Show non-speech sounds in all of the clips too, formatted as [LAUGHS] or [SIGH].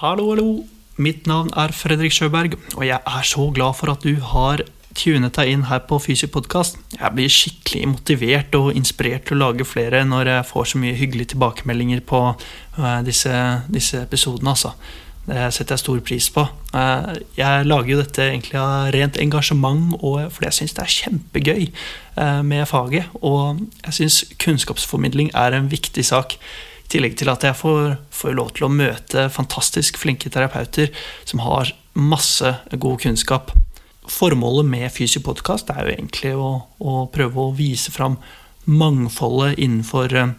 Hallo, hallo. Mitt navn er Fredrik Sjøberg, og jeg er så glad for at du har tunet deg inn her på Fysiopodkast. Jeg blir skikkelig motivert og inspirert til å lage flere når jeg får så mye hyggelige tilbakemeldinger på uh, disse, disse, episodene, altså. Det setter jeg stor pris på. Uh, jeg lager jo dette egentlig av rent engasjement fordi jeg syns det er kjempegøy uh, med faget. Og jeg syns kunnskapsformidling er en viktig sak. I tillegg til at jeg får, får lov til å møte fantastisk flinke terapeuter som har masse god kunnskap. Formålet med Fysiopodkast er jo egentlig å, å, prøve å vise fram mangfoldet innenfor eh,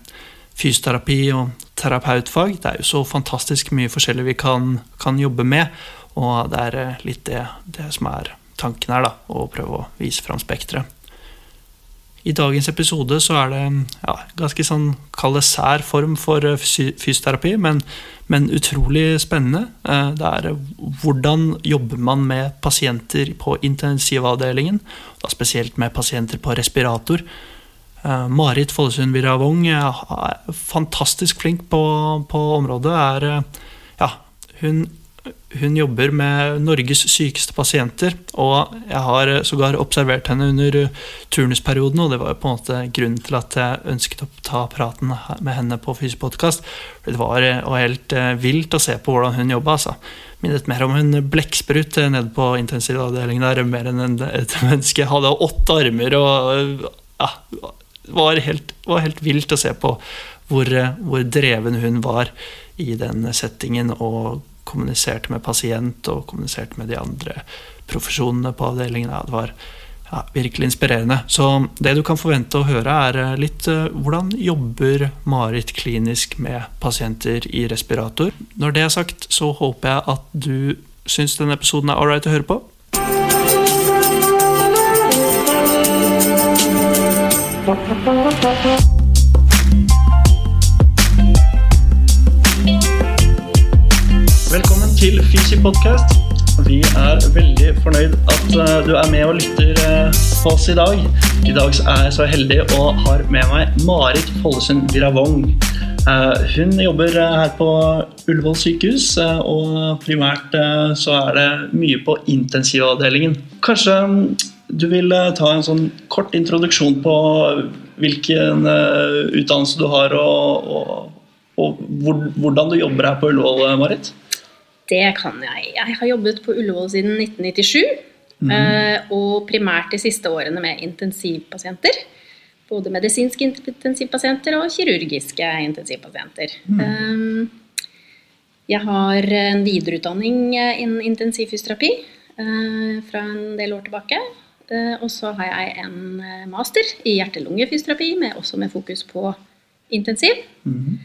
fysioterapi og terapeutfag. Det er jo så fantastisk mye forskjellig vi kan, kan jobbe med, og det er eh, litt det, det som er tanken her, da, å prøve å vise fram spekteret. I dagens episode så er det ja, ganske sånn kall det sær form for eh, fysioterapi, men, men, utrolig spennende. Eh, det er eh, hvordan jobber man med pasienter på intensivavdelingen, da spesielt med pasienter på respirator. Marit Follesund Viravong er fantastisk flink på, på området. Er, ja, hun hun jobber med Norges sykeste pasienter. Og jeg har sågar observert henne under turnusperioden, og det var på en måte grunnen til at jeg ønsket å ta praten med henne på Fysipodkast. Det var, var, helt eh, vilt å se på hvordan hun jobba. Altså. Minnet mer om en blekksprut nede på intensivavdelingen der, mer enn et [LAUGHS] menneske. Hadde åtte armer og ja, var helt, var helt vilt å se på hvor, hvor dreven hun var i den settingen. og kommuniserte med pasient og kommuniserte med de andre profesjonene på avdelingen. Det var ja, virkelig inspirerende. Så det du kan forvente å høre, er eh, litt uh, hvordan jobber Marit klinisk med pasienter i respirator. Når det er sagt, så håper jeg at du syns denne episoden er ålreit å høre på. Til Fysi Podcast. Vi er veldig fornøyd at uh, du er med og lytter uh, på oss i dag. I dag er jeg så heldig og har med meg Marit Follesund Viravong. Uh, hun jobber her på Ullevål sykehus, og primært så er det mye på intensivavdelingen. Kanskje um, du vil ta en sånn kort introduksjon på hvilken utdannelse du har, og, og, og hvordan du jobber her på Ullevål, Marit? Det kan jeg. Jeg har jobbet på Ullevål siden 1997. Mm. Og primært de siste årene med intensivpasienter. Både medisinske intensivpasienter og kirurgiske intensivpasienter. Mm. Jeg har en videreutdanning innen intensivfysioterapi eh, fra en del år tilbake. Og så har jeg en master i hjerte-lungefysioterapi, også med fokus på intensiv. Mm.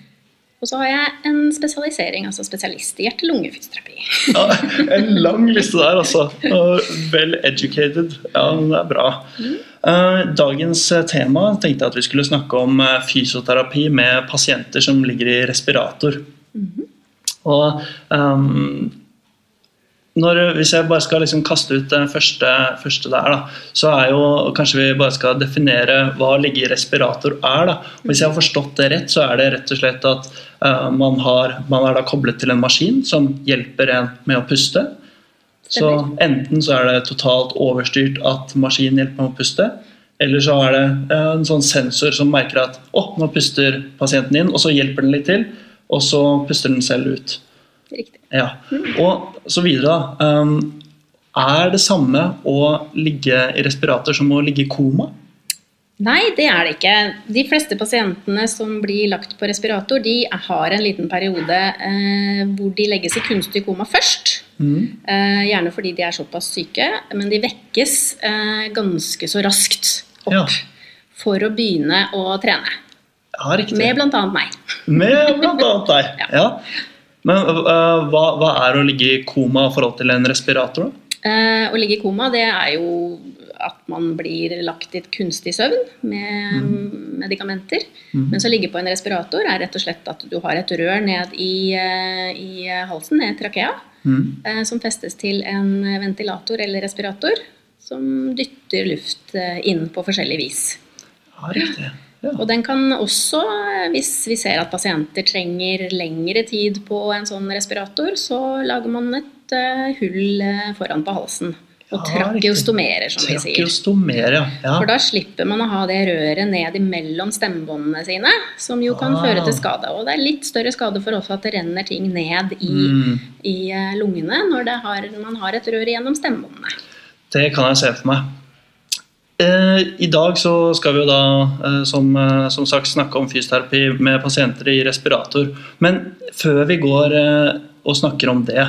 Og så har jeg en spesialisering, altså spesialist i hjerte-lungefysioterapi. ja, en lang liste der, altså. Well educated. Ja, det er bra. Mm. Dagens eh, tema tenkte jeg at vi skulle snakke om eh, fysioterapi med pasienter som ligger i respirator. Mm -hmm. Og um, når, hvis jeg bare skal liksom kaste ut den første, første, der, da, så er jo kanskje vi bare skal definere hva ligge i respirator er. Da. Og hvis jeg har forstått det rett, så er det rett og slett at uh, man, har, man, er da koblet til en maskin som hjelper en med å puste. Så enten så er det totalt overstyrt at maskinen hjelper med å puste, eller så er det uh, en sånn sensor som merker at å, oh, nå puster pasienten inn, og så hjelper den litt til, og så puster den selv ut. Riktig. Ja. Og så videre. Um, er det samme å ligge i respirator som å ligge i koma? Nei, det er det ikke. De fleste pasientene som blir lagt på respirator, de har en liten periode eh, hvor de legges i kunstig koma først. Mm. Eh, gjerne fordi de er såpass syke, men de vekkes eh, ganske så raskt opp ja. for å begynne å trene. Ja, riktig. Med bl.a. meg. Med bl.a. deg, [LAUGHS] ja. ja. Men uh, hva, hva, er å ligge i koma i forhold til en respirator? Uh, å ligge i koma det er jo at man blir lagt i et kunstig søvn med mm. medikamenter. Mm. Mens å ligge på en respirator er rett og slett at du har et rør ned i, uh, i halsen, ned trakea, mm. som festes til en ventilator eller respirator som dytter luft inn på forskjellig vis. Ja, riktig. Ja. Og den kan også, eh, hvis vi ser at pasienter trenger lengre tid på en sånn respirator, så lager man et eh, hull eh, foran på halsen. Og Ja, trakeostomerer, som vi sier. Ja. For da slipper man å ha det røret ned imellom stemmebåndene sine, som jo kan Ah. føre til skade. Og det er litt større skade for oss at det renner ting ned i, Mm. i lungene når det har, man har et rør gjennom stemmebåndene. Det kan jeg se for meg. Eh, I dag så skal vi jo da eh, som, eh, som sagt snakke om fysioterapi med pasienter i respirator. Men før vi går og snakker om det,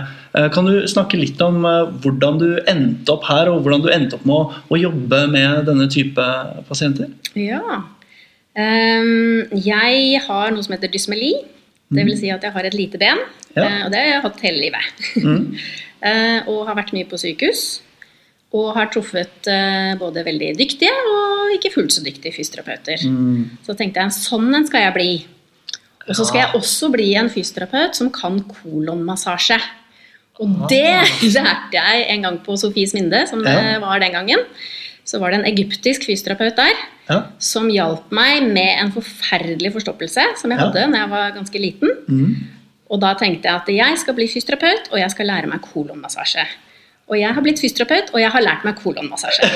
kan du snakke litt om hvordan du endte opp her, og hvordan du endte opp med å, å jobbe med denne type pasienter? Ja. Um, jeg har noe som heter dysmeli. Det vil si at jeg har et lite ben. Ja. og det har jeg hatt hele livet. Mm. [LAUGHS] Og har vært mye på sykehus. Og har truffet eh, både veldig dyktige og ikke fullt så dyktige fysioterapeuter. Mm. Så tenkte jeg sånn en skal jeg bli. Og så skal jeg også bli en fysioterapeut som kan kolonmassasje. Og Ah. det [LAUGHS] lærte jeg en gang på Sofies Minde, som det Ja. var den gangen. Så var det en egyptisk fysioterapeut der Ja. som hjalp meg med en forferdelig forstoppelse som jeg Ja. hadde da jeg var ganske liten. Mm. Og da tenkte jeg at jeg skal bli fysioterapeut, og jeg skal lære meg kolonmassasje. Og jeg har blitt fysioterapeut, og jeg har lært meg kolonmassasje.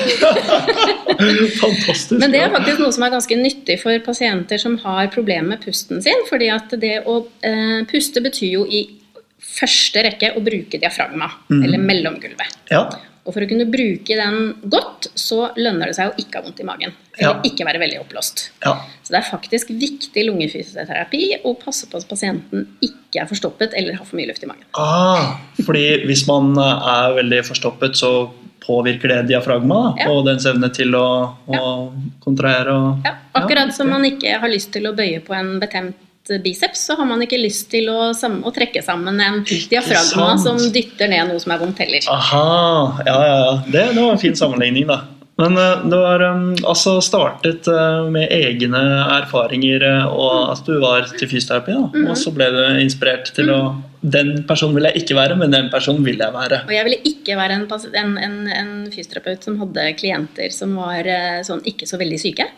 [LAUGHS] Fantastisk. Men det er faktisk noe som er ganske nyttig for pasienter som har problemer med pusten sin. fordi at det å eh, puste betyr jo i første rekke å bruke diafragma, mm. eller mellomgulvet. Ja. Og for å kunne bruke den godt, så lønner det seg å ikke ha vondt i magen. Eller Ja. ikke være veldig oppblåst. ja. Så det er faktisk viktig lungefysioterapi å passe på at pasienten ikke er forstoppet eller har for mye luft i magen. Ah, fordi hvis man er veldig forstoppet, så påvirker det diafragma Ja. og dens evne til å, å kontrahere og Ja, akkurat som man ikke har lyst til å bøye på en betent biceps, så har man ikke lyst til å, sam å trekke sammen en diafragma som dytter ned noe som er vondt heller. Aha, ja, ja, ja. Det, det var en fin sammenligning, da. Men eh, du har um, altså startet eh, med egne erfaringer, eh, og at du var til fysioterapi, da. Mhm. Og så ble du inspirert til å Den personen vil jeg ikke være, men den personen vil jeg være. Og jeg ville ikke være en, en, en, en fysioterapeut som hadde klienter som var eh, sånn ikke så veldig syke.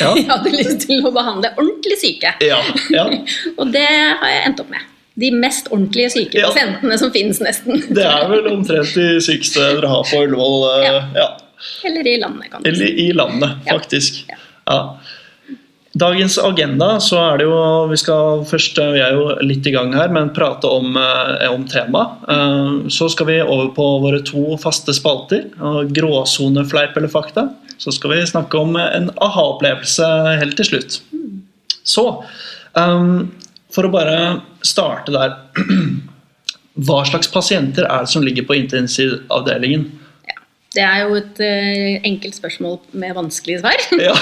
Ja, [LAUGHS] Jeg hadde lyst til å behandle ordentlig syke. ja, ja. [LAUGHS] Og det har jeg endt opp med. De mest ordentlige syke pasientene som finnes, nesten. Det er vel omtrent de sykeste dere har på Ullevål. eh. Eller i landet, kan du Eller i landet, faktisk. Ja. Dagens agenda så er det jo Vi skal først, vi er jo litt i gang her, men prate om, eh, om temaet. Eh, Så skal vi over på våre to faste spalter. Gråsone, fleip eller fakta. Så skal vi snakke om en aha-opplevelse helt til slutt. Så eh, for å bare starte der [CLEARS THROAT] Hva slags pasienter er det som ligger på intensivavdelingen? Det er jo et uh, enkelt spørsmål med vanskelige svar. [LAUGHS] Ja.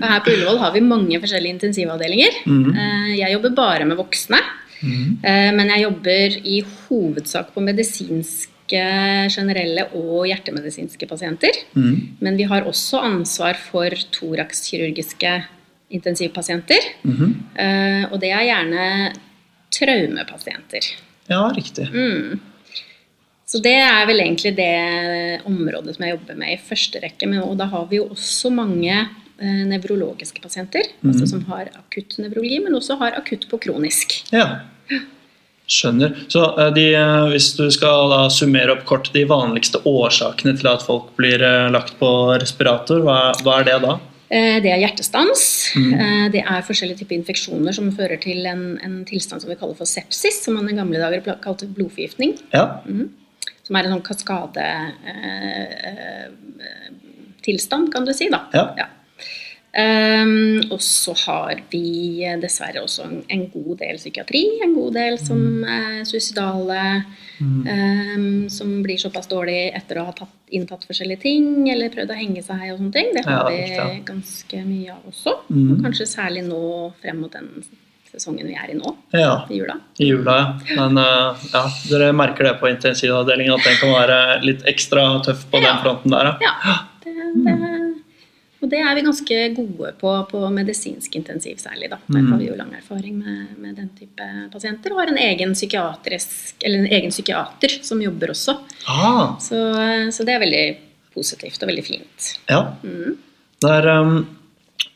Her på Ullevål har vi mange forskjellige intensivavdelinger. Mm. Uh, Jeg jobber bare med voksne. Mm. Uh, Men jeg jobber i hovedsak på medisinske, generelle og hjertemedisinske pasienter. Mm. Men vi har også ansvar for torakskirurgiske intensivpasienter. Mhm. Og det er gjerne traumepasienter. Ja, riktig. Mm. Så det er vel egentlig det området som jeg jobber med i første rekke. Men, og da har vi jo også mange eh, nevrologiske pasienter, altså som har akutt nevrologi, men også har akutt på kronisk. Ja. Skjønner. Så eh, de, eh, hvis du skal summere opp kort de vanligste årsakene til at folk blir eh, lagt på respirator, hva, hva er det da? Det er hjertestans. Mm. Det er forskjellige typer infeksjoner som fører til en, en tilstand som vi kaller for sepsis, som man i gamle dager kalte blodforgiftning. Ja. Som er en sånn kaskadetilstand, kan du si. da. Ja. Ehm, og så har vi eh, dessverre også en, en god del psykiatri. En god del som er suicidale. ehm, som blir såpass dårlig etter å ha tatt, inntatt forskjellige ting eller prøvd å henge seg og sånne ting. Det har Ja, vi ganske mye av også. Mm. Og kanskje særlig nå frem mot den sesongen vi er i nå, ja. i jula. I jula, ja. Men eh, ja, dere merker det på intensivavdelingen at den kan være litt ekstra tøff på Ja. den fronten der, ja. Ja, det, det, og det er vi ganske gode på på medisinsk intensiv særlig. da. Der Mm. har vi jo lang erfaring med, med den type pasienter. Og har en egen psykiatrisk, eller en egen psykiater som jobber også. Ah, Så, så det er veldig positivt og veldig fint. ja. Mm. er... um,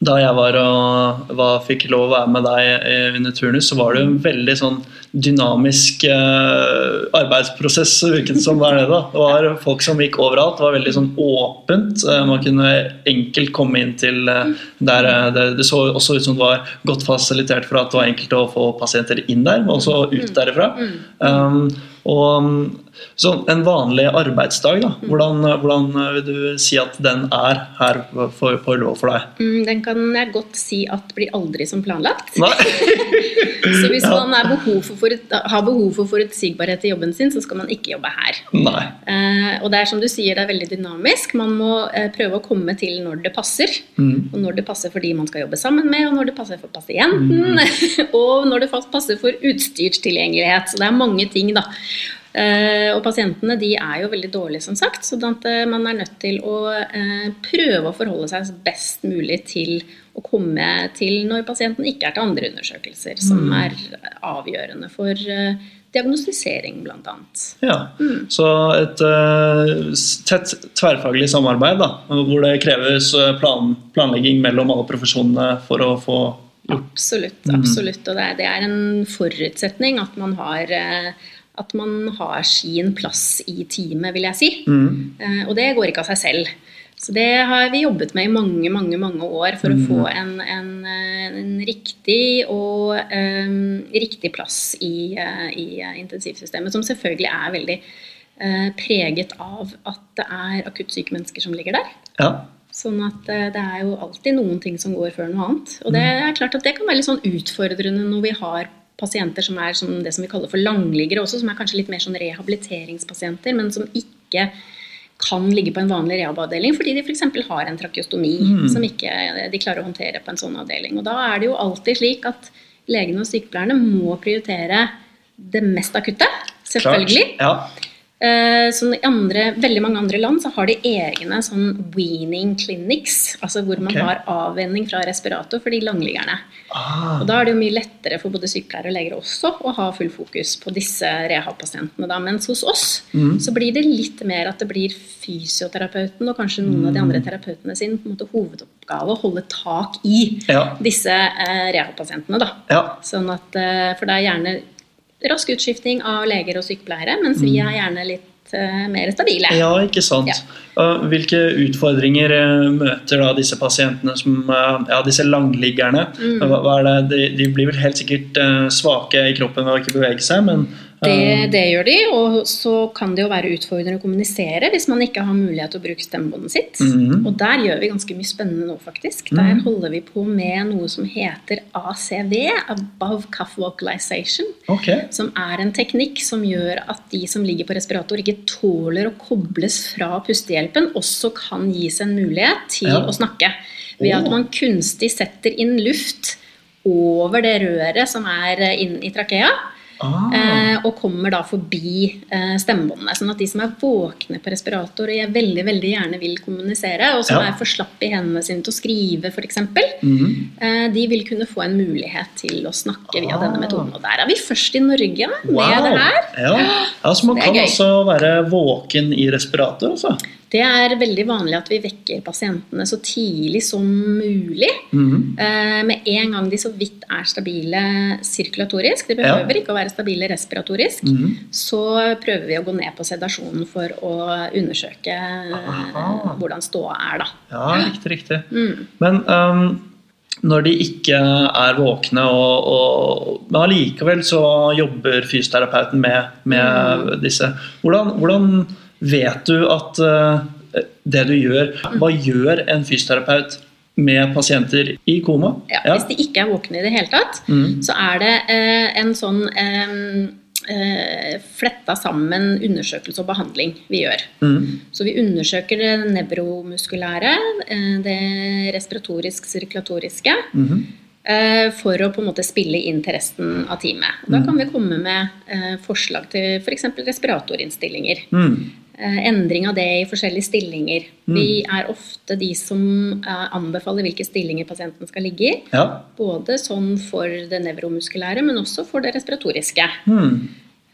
da jeg var og var, fikk lov å være med deg under turnus, så var det en veldig sånn dynamisk eh, arbeidsprosess. Virket som var nede det var folk som gikk overalt. Det var veldig sånn åpent. Uh, man kunne enkelt komme inn til uh, der det, det, så også ut som det var godt fasilitert for at det var enkelt å få pasienter inn der, men også ut mm. derifra. Um, og så En vanlig arbeidsdag, da, hvordan, hvordan, vil du si at den er her for, på lov for deg? Mm, den kan jeg godt si at blir aldri som planlagt. [LAUGHS] så hvis ja. man behov for, har behov for forutsigbarhet i jobben sin, så skal man ikke jobbe her. Eh, og det er som du sier, det er veldig dynamisk. Man må eh, prøve å komme til når det passer. Mm. Og når det passer for de man skal jobbe sammen med, og når det passer for pasienten. Mm. [LAUGHS] og når det passer for utstyrstilgjengelighet. Så det er mange ting, da. Eh, og pasientene de er jo veldig dårlige, som sagt. Så eh, man er nødt til å eh, prøve å forholde seg best mulig til å komme til når pasienten ikke er til andre undersøkelser, som mm. er avgjørende for diagnostisering, bl.a. Ja, mm. Så et uh, tett tverrfaglig samarbeid da, hvor det kreves plan, planlegging mellom alle profesjonene for å få Absolutt. Mm. absolutt, Og det er, det er en forutsetning at man har uh, at man har sin plass i teamet, vil jeg si. Mm. Uh, og det går ikke av seg selv. Så det har vi jobbet med i mange mange, mange år for mm. å få en, en, en riktig og um, riktig plass i, uh, i, intensivsystemet, som selvfølgelig er veldig uh, preget av at det er akutt syke mennesker som ligger der. Ja. Sånn at det er jo alltid noen ting som går før noe annet. Og det mm. er klart at det kan være litt sånn utfordrende når vi har pasienter som er som det som vi kaller for langliggere også, som er kanskje litt mer sånn rehabiliteringspasienter, men som ikke kan ligge på en vanlig rehab-avdeling fordi de f.eks. har en trakeostomi mm. som ikke de klarer å håndtere på en sånn avdeling. Og da er det jo alltid slik at legene og sykepleierne må prioritere det mest akutte. Selvfølgelig. Klart, ja. Eh, sånn I andre, veldig mange andre land så har de egne sånn weaning clinics, altså hvor man okay. har avvenning fra respirator for de langliggerne. Ah. Og Da er det jo mye lettere for både sykepleiere og leger også å ha full fokus på disse rehab-pasientene. Mens hos oss mm. så blir det litt mer at det blir fysioterapeuten og kanskje noen mm. av de andre mm. terapeutene sin på en måte hovedoppgave å holde tak i ja. disse eh, rehab-pasientene. da. Ja. Sånn at, eh, for det er gjerne rask utskifting av leger og sykepleiere, mens vi er gjerne litt uh, mer stabile. Ja, ikke sant. Ja. Hvilke utfordringer eh, møter da disse pasientene som eh, Ja, disse langliggerne? Mm. Hva er det? De, de, blir vel helt sikkert svake i kroppen ved å ikke bevege seg, men det, det, gjør de, og så kan det jo være utfordrende å kommunisere hvis man ikke har mulighet til å bruke stemmebåndet sitt. Mm. Og der gjør vi ganske mye spennende nå, faktisk. Der mm. holder vi på med noe som heter ACV, Above Cuff Vocalization. Okay. Som er en teknikk som gjør at de som ligger på respirator, ikke tåler å kobles fra pustehjelpen, også kan gis en mulighet til ja. å snakke. Ved at man kunstig setter inn luft over det røret som er inn i trakea. Ah. Eh, og kommer da forbi eh, stemmebåndene. Sånn at de som er våkne på respirator og jeg veldig veldig gjerne vil kommunisere, og som ja. er for slapp i hendene sine til å skrive f.eks., mm. eh, de vil kunne få en mulighet til å snakke via ah. denne metoden. Og der er vi først i Norge med wow. det her. Ja. ja så man kan gøy. også være våken i respirator, altså? Det er veldig vanlig at vi vekker pasientene så tidlig som mulig. Mm. med en gang de så vidt er stabile sirkulatorisk, de behøver ja. ikke å være stabile respiratorisk, mm. så prøver vi å gå ned på sedasjonen for å undersøke Aha. hvordan ståa er, da. Ja, riktig, riktig. Mm. Men um, når de ikke er våkne, og, og, men allikevel så jobber fysioterapeuten med, med mm. disse. Hvordan, hvordan vet du at uh, det du gjør Hva gjør en fysioterapeut med pasienter i koma? Ja, ja. Hvis de ikke er våkne i det hele tatt, mm. så er det uh, en sånn uh, fletta sammen undersøkelse og behandling vi gjør. Mm. Så vi undersøker det nevromuskulære, det respiratorisk-sirkulatoriske. Mm. For å på en måte spille inn til resten av teamet. Da mm. kan vi komme med forslag til f.eks. Respiratorinnstillinger. Eh, endring av det i forskjellige stillinger. Mm. Vi er ofte de som eh, anbefaler hvilke stillinger pasienten skal ligge i. Ja. Både sånn for det nevromuskulære, men også for det respiratoriske. Mm.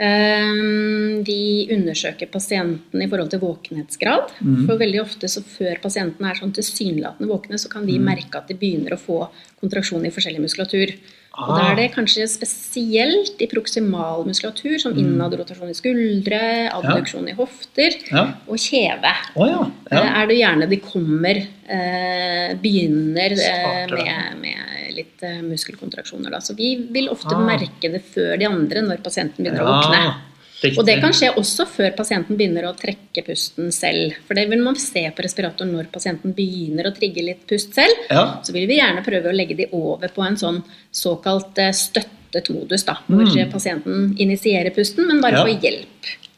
Vi undersøker pasienten i forhold til våkenhetsgrad. Mm. For veldig ofte så før pasienten er sånn tilsynelatende våkne, så kan vi Mm. merke at de begynner å få kontraksjon i forskjellig muskulatur. Og Ah. da er det kanskje spesielt i proksimal muskulatur, som Mm. innadrotasjon i skuldre, abduksjon i hofter Ja. og kjeve. Oh, ja. ja. Eh, Er det gjerne de kommer, eh, begynner eh, Starter, med, med litt eh, muskelkontraksjoner. Da. Så vi vil ofte Ah. merke det før de andre når pasienten begynner å Ja, våkne. riktig. Og det kan skje også før pasienten begynner å trekke pusten selv. For det vil man se på respiratoren når pasienten begynner å trigge litt pust selv. Ja. Så vil vi gjerne prøve å legge de over på en sånn såkalt eh, støttet modus, da, hvor Mm. pasienten initierer pusten, men bare Ja. får hjelp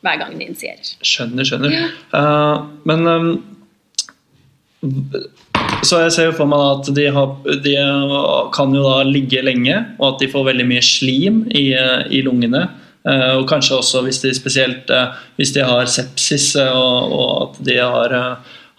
hver gang de initierer. Skjønner, skjønner. Eh, men ehm, Så jeg ser jo for meg at de, har, de kan jo da ligge lenge, og at de får veldig mye slim i, i lungene. Eh, og kanskje også hvis de spesielt eh, hvis de har sepsis eh, og, og at de har,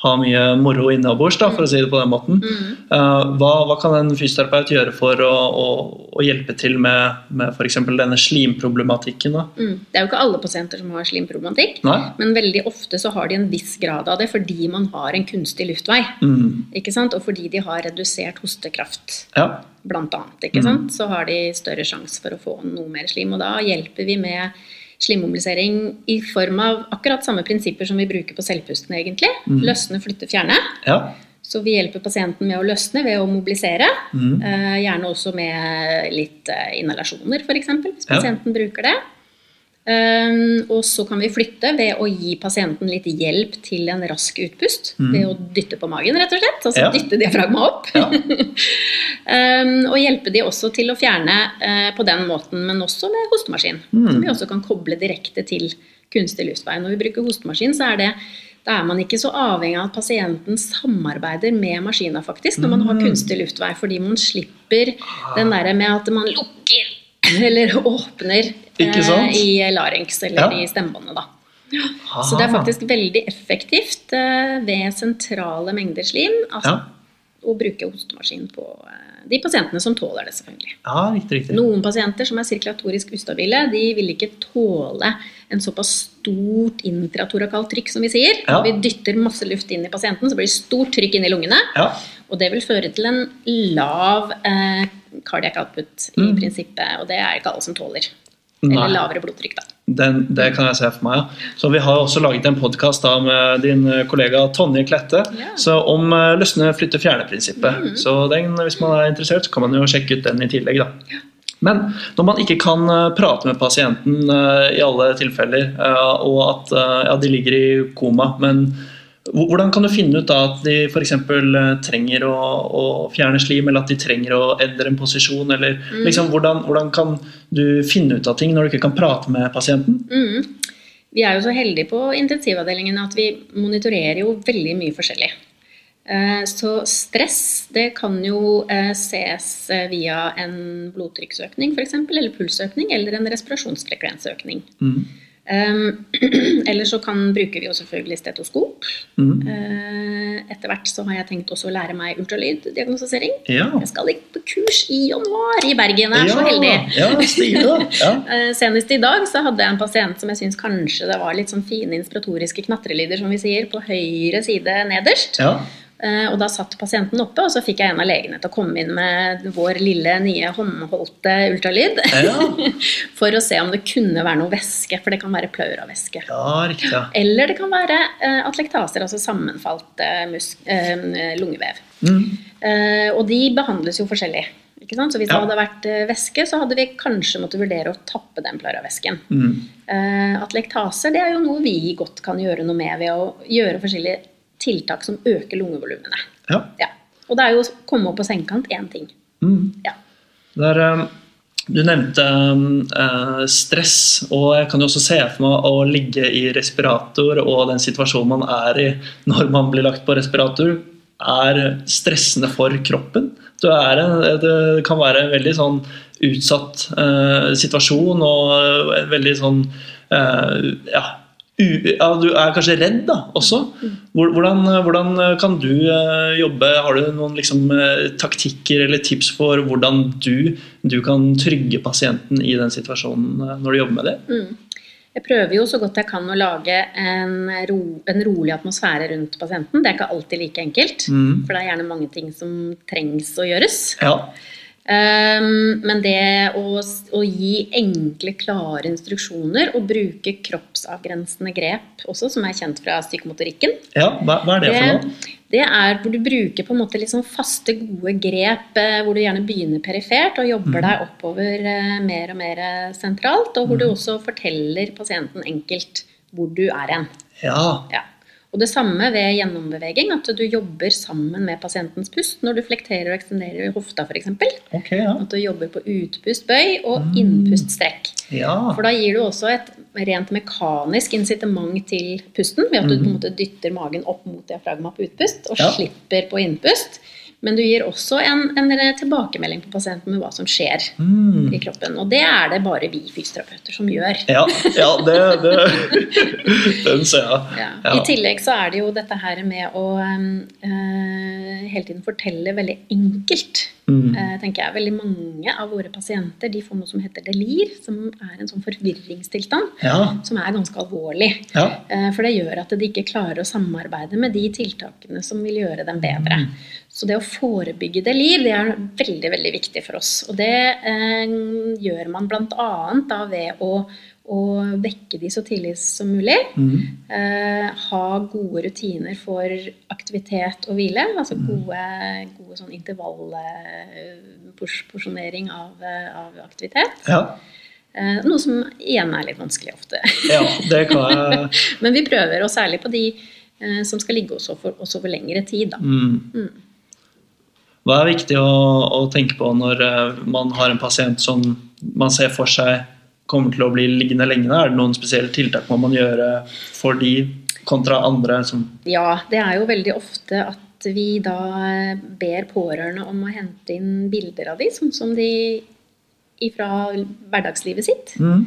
har mye moro innabords, da, for å si det på den måten. Eh, hva, hva kan en fysioterapeut gjøre for å, å, å hjelpe til med, med f.eks. denne slimproblematikken? Da? Mm. Det er jo ikke alle pasienter som har slimproblematikk. Nei? Men veldig ofte så har de en viss grad av det fordi man har en kunstig luftvei. Mm. Ikke sant? Og fordi de har redusert hostekraft, Ja. blant annet. Ikke sant? Så har de større sjanse for å få noe mer slim. Og da hjelper vi med slimmobilisering i form av akkurat samme prinsipper som vi bruker på selvpusten, egentlig. Løsne, flytte, fjerne. ja. Så vi hjelper pasienten med å løsne ved å mobilisere. Mm. Eh, gjerne også med litt eh, inhalasjoner, f.eks., hvis Ja. pasienten bruker det. Um, og så kan vi flytte ved å gi pasienten litt hjelp til en rask utpust. Ved å dytte på magen, rett og slett. Altså Mm. Ja. dytte diafragma opp. Ja. um, [LAUGHS] og hjelpe de også til å fjerne eh, på den måten, men også med hostemaskin. Mm. Som vi også kan koble direkte til kunstig luftvei. Når vi bruker hostemaskin, så er det da er man ikke så avhengig av at pasienten samarbeider med maskina faktisk, når man har Mm. kunstig luftvei, fordi man slipper den der med at man lukker [LAUGHS] eller åpner eh, i larynx eller Ja. i stemmebåndet. da. Så det er faktisk veldig effektivt eh, ved sentrale mengder slim altså, Ja. å bruke hostemaskin på eh, de pasientene som tåler det, selvfølgelig. Ja, riktig, riktig. Noen pasienter som er sirkulatorisk ustabile, de vil ikke tåle en såpass stort intratorakalt trykk, som vi sier. Ja. Vi dytter masse luft inn i pasienten, så blir det stort trykk inn i lungene. Ja. Og det vil føre til en lav eh, cardiac output i Mm. prinsippet, og det er ikke alle som tåler. Nei. Eller lavere blodtrykk, da. Den, det kan jeg se for meg. Ja. Så Vi har også laget en podkast med din kollega Tonje Klette Ja. Mm. så om eh, løsne, flytte, fjerne-prinsippet. Så den, Hvis man er interessert, så kan man jo sjekke ut den i tillegg. da. Men når man ikke kan eh, prate med pasienten eh, i alle tilfeller, eh, og at eh, ja, de ligger i koma, men hvordan kan du finne ut da at de f.eks. trenger å, å fjerne slim, eller at de trenger å endre en posisjon? eller liksom, hvordan, hvordan kan du finne ut av ting når du ikke kan prate med pasienten? Mm. Vi er jo så heldige på intensivavdelingen at vi monitorerer jo veldig mye forskjellig. Eh, Så stress det kan jo eh, ses eh, via en blodtrykksøkning f.eks., eller pulsøkning, eller en respirasjonsfrekvensøkning. Mm. Um, [CLEARS THROAT] Eller så kan, bruker vi jo selvfølgelig stetoskop. Mm. Eh, Etter hvert så har jeg tenkt også å lære meg ultralyddiagnostisering. Ja. Jeg skal på kurs i januar i Bergen, jeg er så heldig. Ja. Ja. [LAUGHS] Eh, Senest i dag så hadde jeg en pasient som jeg syns kanskje det var litt sånn fine inspiratoriske knatrelyder, som vi sier, på høyre side nederst. Eh, Og da satt pasienten oppe, og så fikk jeg en av legene til å komme inn med vår lille nye håndholdte ultralyd. Ja. [LAUGHS] For å se om det kunne være noe væske, for det kan være pleuravæske. ja. Eller det kan være eh, atlektaser, altså sammenfalt eh, lungevev. Mm. Og de behandles jo forskjellig. Så hvis det hadde vært væske, så hadde vi kanskje måttet vurdere å tappe den pleuravæsken. Mm. Atlektaser det er jo noe vi godt kan gjøre noe med ved å gjøre forskjellige tiltak som øker lungevolumene. Ja. Ja. Og det er jo å komme opp på sengekant én ting. Mm. Ja. Der, eh, du nevnte eh, stress, og jeg kan jo også se for meg å ligge i respirator og den situasjonen man er i når man blir lagt på respirator, er stressende for kroppen. En, det kan være en veldig sånn utsatt eh, situasjon og en veldig sånn eh, ja, ja, du er kanskje redd da også. Hvordan, hvordan kan du eh, jobbe? Har du noen liksom, eh, taktikker eller tips for hvordan du, du kan trygge pasienten i den situasjonen eh, når du jobber med det? Mm. Jeg prøver jo så godt jeg kan å lage en, ro, en rolig atmosfære rundt pasienten. Det er ikke alltid like enkelt, Mm. for det er gjerne mange ting som trengs å gjøres. Ja. Um, men det å, å gi enkle, klare instruksjoner og bruke kroppsavgrensende grep også, som er kjent fra psykomotorikken, ja. Hva, hva er det for noe? det, er hvor du bruker på en måte sånn faste, gode grep, eh, hvor du gjerne begynner perifert og jobber mm. deg oppover eh, mer og mer eh, sentralt, og hvor mm. du også forteller pasienten enkelt hvor du er hen. Ja. Ja. Og det samme ved gjennombeveging, at du jobber sammen med pasientens pust når du flekterer og ekstenderer i hofta f.eks. Okay, ja. At du jobber på utpust bøy og Mm. innpust strekk. Ja. For da gir du også et rent mekanisk incitament til pusten, ved at du på en måte dytter magen opp mot diafragma på utpust og Ja. slipper på innpust. Men du gir også en, en tilbakemelding på pasienten med hva som skjer Mm. i kroppen. Og det er det bare vi fysioterapeuter som gjør. Ja, ja det, det [LAUGHS] Den ser jeg. Ja. Ja. I tillegg så er det jo dette her med å øh, hele tiden fortelle veldig enkelt. Mm. Eh, tenker jeg. Veldig mange av våre pasienter de får noe som heter delir, som er en sånn forvirringstilstand. Ja. Som er ganske alvorlig. Ja. Eh, For det gjør at de ikke klarer å samarbeide med de tiltakene som vil gjøre dem bedre. Så det å forebygge delir, det er veldig veldig viktig for oss. Og det eh, gjør man bl.a. ved å, å vekke de så tidlig som mulig. Mm. Eh, ha gode rutiner for aktivitet og hvile. Altså gode, gode sånn intervallporsjonering av, av aktivitet. ja. Eh, noe som igjen er litt vanskelig ofte. Ja, det kan jeg [LAUGHS] Men vi prøver, og særlig på de eh, som skal ligge også for, også for lengre tid. Da. mm. Mm. Hva er viktig å, å tenke på når eh, man har en pasient som man ser for seg kommer til å bli liggende lenge? Er det noen spesielle tiltak må man gjøre for de kontra andre som Ja, det er jo veldig ofte at vi da eh, ber pårørende om å hente inn bilder av de, sånn som de fra hverdagslivet sitt. mm.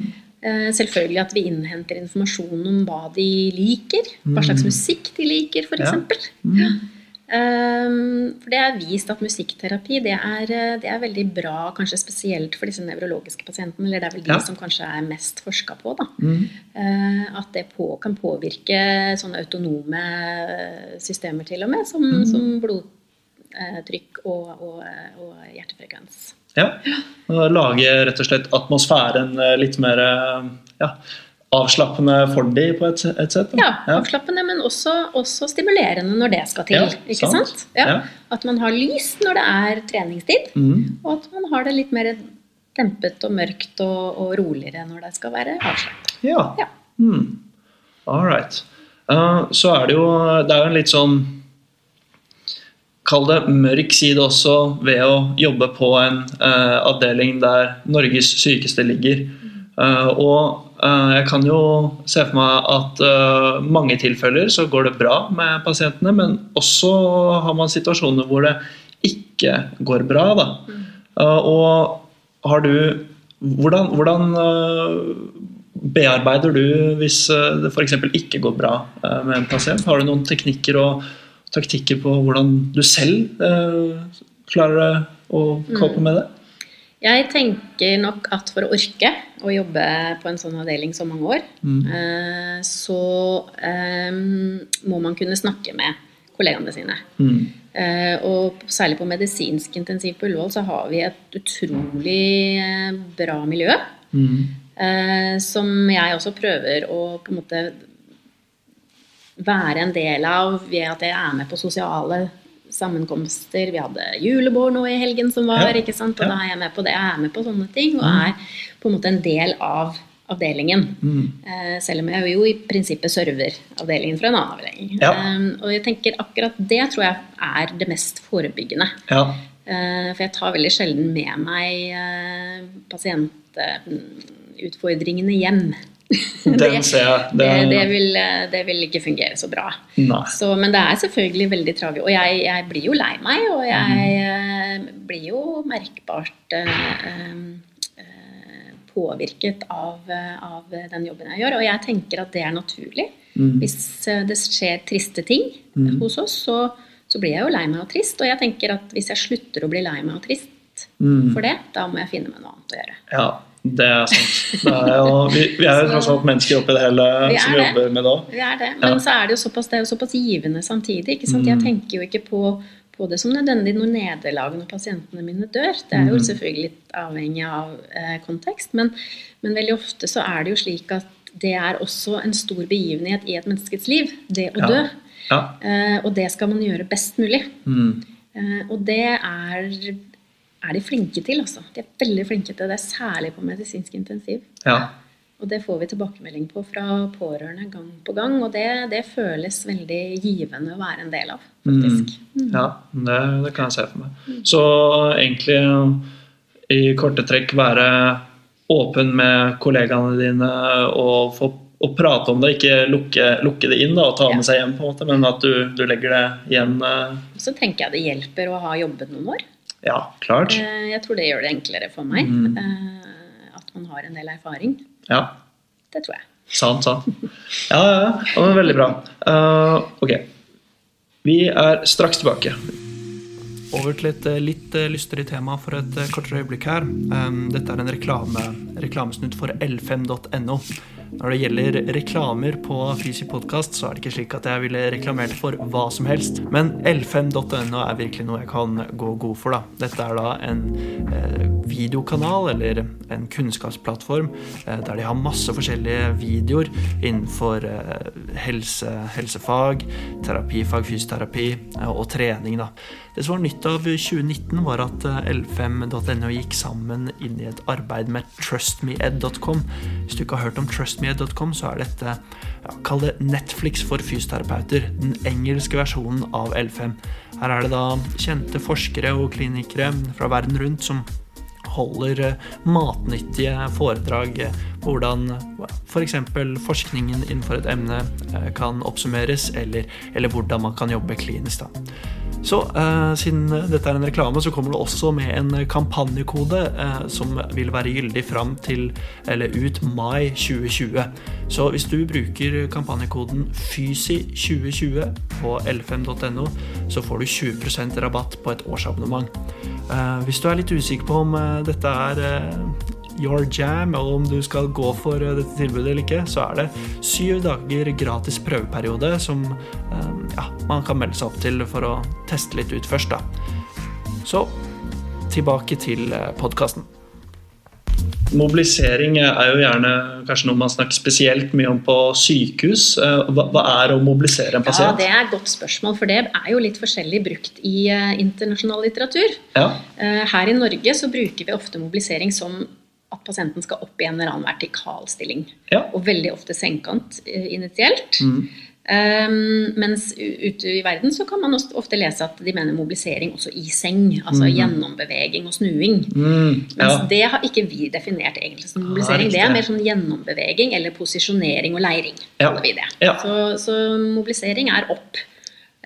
Eh, Selvfølgelig at vi innhenter informasjon om hva de liker. Hva slags Mm. musikk de liker, f.eks. Ja. Mm. Um, for det er vist at musikkterapi det er, eh, det er veldig bra, kanskje spesielt for disse nevrologiske pasientene. Eller det er vel de Ja. som kanskje er mest forska på. da. Mm. Eh, at det på, kan påvirke sånne autonome eh, systemer til og med, som, Mm. som blodtrykk og, og, og hjertefrekvens. Ja. Lage rett og slett atmosfæren litt mer ja, avslappende for de på et, et sett? Ja, Ja, avslappende, men også, også stimulerende når det skal til. Ja, ikke sant. sant? Ja. At man har lys når det er treningstid, Mm. og at man har det litt mer dempet og mørkt og, og roligere når det skal være avslappet. Ja. Ja. Mm. All right. Uh, så er det jo Det er jo en litt sånn Kall det mørk side også ved å jobbe på en uh, avdeling der Norges sykeste ligger. Uh, og jeg kan jo se for meg at uh, mange tilfeller så går det bra med pasientene, men også har man situasjoner hvor det ikke går bra. Da. Eh, og har du Hvordan, hvordan eh, bearbeider du hvis eh, det f.eks. ikke går bra eh, med en pasient? Har du noen teknikker og taktikker på hvordan du selv eh, klarer å cope med det? Jeg tenker nok at for å orke å jobbe på en sånn avdeling så mange år, Mm. eh, så eh, må man kunne snakke med kollegaene sine. Mm. Eh, og særlig på medisinsk intensiv på Ullevål så har vi et utrolig bra miljø. Mm. eh, som jeg også prøver å på en måte være en del av ved at jeg er med på sosiale sammenkomster. Vi hadde julebord nå i helgen som var, Ja, ikke sant? og ja. da er jeg med på det. Jeg er med på sånne ting og er på en måte en del av avdelingen. Mm. Eh, selv om jeg jo i prinsippet server avdelingen fra en annen avdeling. Ja. Eh, og jeg tenker akkurat det tror jeg er det mest forebyggende. Ja. Eh, For jeg tar veldig sjelden med meg pasientutfordringene hjem. Den ser jeg. Det, Den- det, vil, eh, det vil ikke fungere så bra. Så, men det er selvfølgelig veldig travelt. Og jeg, jeg blir jo lei meg, og jeg mm. blir jo merkbart eh, eh, påvirket av, eh, av den jobben jeg gjør. Og jeg tenker at det er naturlig. Mm. Hvis eh, det skjer triste ting Mm. hos oss, så, så blir jeg jo lei meg og trist. Og jeg tenker at hvis jeg slutter å bli lei meg og trist Mm. for det, da må jeg finne meg noe annet å gjøre. Ja, det er sant. Det er jo, vi, vi er jo tross alt mennesker oppi det hele Vi som vi det. jobber med det òg. Det. Men Ja. så er det jo såpass, det er jo såpass givende samtidig. ikke sant? Jeg Mm. tenker jo ikke på, på det som nødvendig noe nederlag når pasientene mine dør. Det er jo Mm. selvfølgelig litt avhengig av eh, kontekst, men, men veldig ofte så er det jo slik at det er også en stor begivenhet i et menneskets liv, det å Ja. dø. Ja. Eh, og det skal man gjøre best mulig. Mm. Eh, og det er, er de flinke til, altså. De er veldig flinke til det, særlig på medisinsk intensiv. ja. Og det får vi tilbakemelding på fra pårørende gang på gang, og det, det føles veldig givende å være en del av, faktisk. Ja, det, det kan jeg se for meg. Så egentlig i korte trekk være åpen med kollegaene dine og, få, og prate om det, ikke lukke, lukke det inn da, og ta Ja. med seg hjem, på en måte, men at du, du legger det igjen. eh, Så tenker jeg det hjelper å ha jobbet noen år. Ja, klart. Eh, Jeg tror det gjør det enklere for meg. Mm. eh, At man har en del erfaring. Ja, Det tror jeg. sant, sant. Ja, ja, ja. ja veldig bra. Uh, ok. Vi er straks tilbake. Over til et litt lystere tema for et kortere øyeblikk her. Um, Dette er en reklame, reklamesnutt for l5.no. Når det gjelder reklamer på Fysi podkast, så er det ikke slik at jeg ville reklamert for hva som helst. Men l5.no er virkelig noe jeg kan gå god for. da. Dette er da en eh, videokanal, eller en kunnskapsplattform, eh, der de har masse forskjellige videoer innenfor eh, helse, helsefag, terapifag, fysioterapi eh, og trening. da. Det som var nytt av 2019, var at eh, l5.no gikk sammen inn i et arbeid med trustmeed.com. Hvis du ikke har hørt om trustmeed.com, så er dette ja, Kall det Netflix for fysioterapeuter. Den engelske versjonen av L5. Her er det da kjente forskere og klinikere fra verden rundt som holder eh, matnyttige foredrag eh, på hvordan f.eks. forskningen innenfor et emne kan oppsummeres, eller, eller hvordan man kan jobbe klinisk. da. Så eh, siden dette er en reklame, så kommer det også med en kampanjekode eh, som vil være gyldig fram til eller ut mai 2020. Så hvis du bruker kampanjekoden FYSI2020 på l5.no, så får du 20% rabatt på et årsabonnement. Eh, hvis du er litt usikker på om eh, dette er eh, your jam, og om du skal gå for eh, dette tilbudet eller ikke, så er det syv dager gratis prøveperiode som eh, ja, man kan melde seg opp til for å teste litt ut først. da. Så tilbake til podkasten. Mobilisering er jo gjerne kanskje noe man snakker spesielt mye om på sykehus. Eh, Hva, hva er å mobilisere en pasient? Ja. Det er et godt spørsmål, for det er jo litt forskjellig brukt i eh, internasjonal litteratur. Ja. Eh, Her i Norge så bruker vi ofte mobilisering som at pasienten skal opp i en eller annen vertikal stilling. Ja. Og veldig ofte senkant eh, initielt. Mm. Um, mens ute i verden så kan man ofte lese at de mener mobilisering også i seng. Altså gjennombeveging og snuing. Mm, Mens det har ikke vi definert egentlig som mobilisering. mobilisering. det riktig. er mer sånn gjennombeveging eller posisjonering og leiring. Ja. det. Ja. Så, så mobilisering er opp.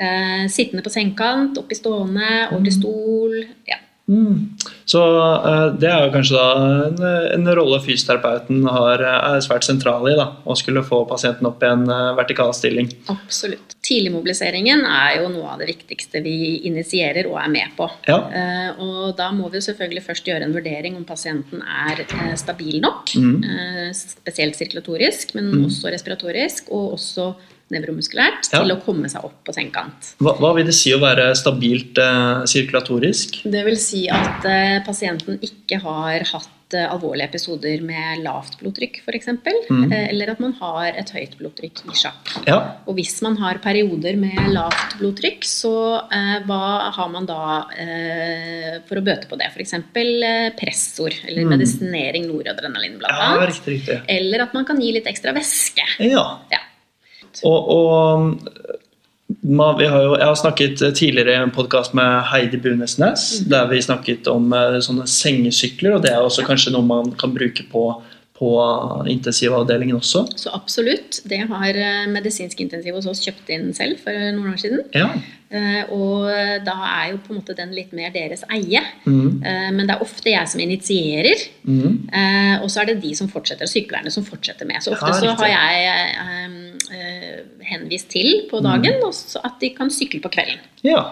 Uh, sittende på sengkant, opp i stående, over til stol. Ja. Mm. Så eh, det er jo kanskje en, en rolle fysioterapeuten har, eh, er svært sentral i. da, Å skulle få pasienten opp i en eh, vertikal stilling. Absolutt. Tidligmobiliseringen er jo noe av det viktigste vi initierer og er med på. Ja. Eh, og da må vi selvfølgelig først gjøre en vurdering om pasienten er stabil nok. Mm. Eh, spesielt sirkulatorisk, men også respiratorisk, og også nevromuskulært, Ja. til å komme seg opp på sengekant. Hva, hva vil det si å være stabilt eh, sirkulatorisk? Det vil si at eh, pasienten ikke har hatt eh, alvorlige episoder med lavt blodtrykk, f.eks. Mm. Eh, eller at man har et høyt blodtrykk i sjakk. Ja. Og hvis man har perioder med lavt blodtrykk, så eh, hva har man da eh, for å bøte på det? F.eks. Eh, pressord eller Mm. medisinering noradrenalin bl.a. ja, riktig. riktig. Eller at man kan gi litt ekstra væske. Ja. Ja. Og, og man, vi har jo, jeg har snakket tidligere i en podkast med Heidi Bunesnes, der vi snakket om eh, sånne sengesykler, og det er også kanskje noe man kan bruke på, på intensivavdelingen også. Så absolutt. Det har eh, medisinsk intensiv hos oss kjøpt inn selv for noen år siden. Ja. Eh, Og da er jo på en måte den litt mer deres eie. Mm. Eh, Men det er ofte jeg som initierer, Mm. og så er det de som fortsetter, sykepleierne som fortsetter med. Så ofte Ja, så har jeg eh, til på dagen, mm. så at de kan sykle på kvelden. Ja.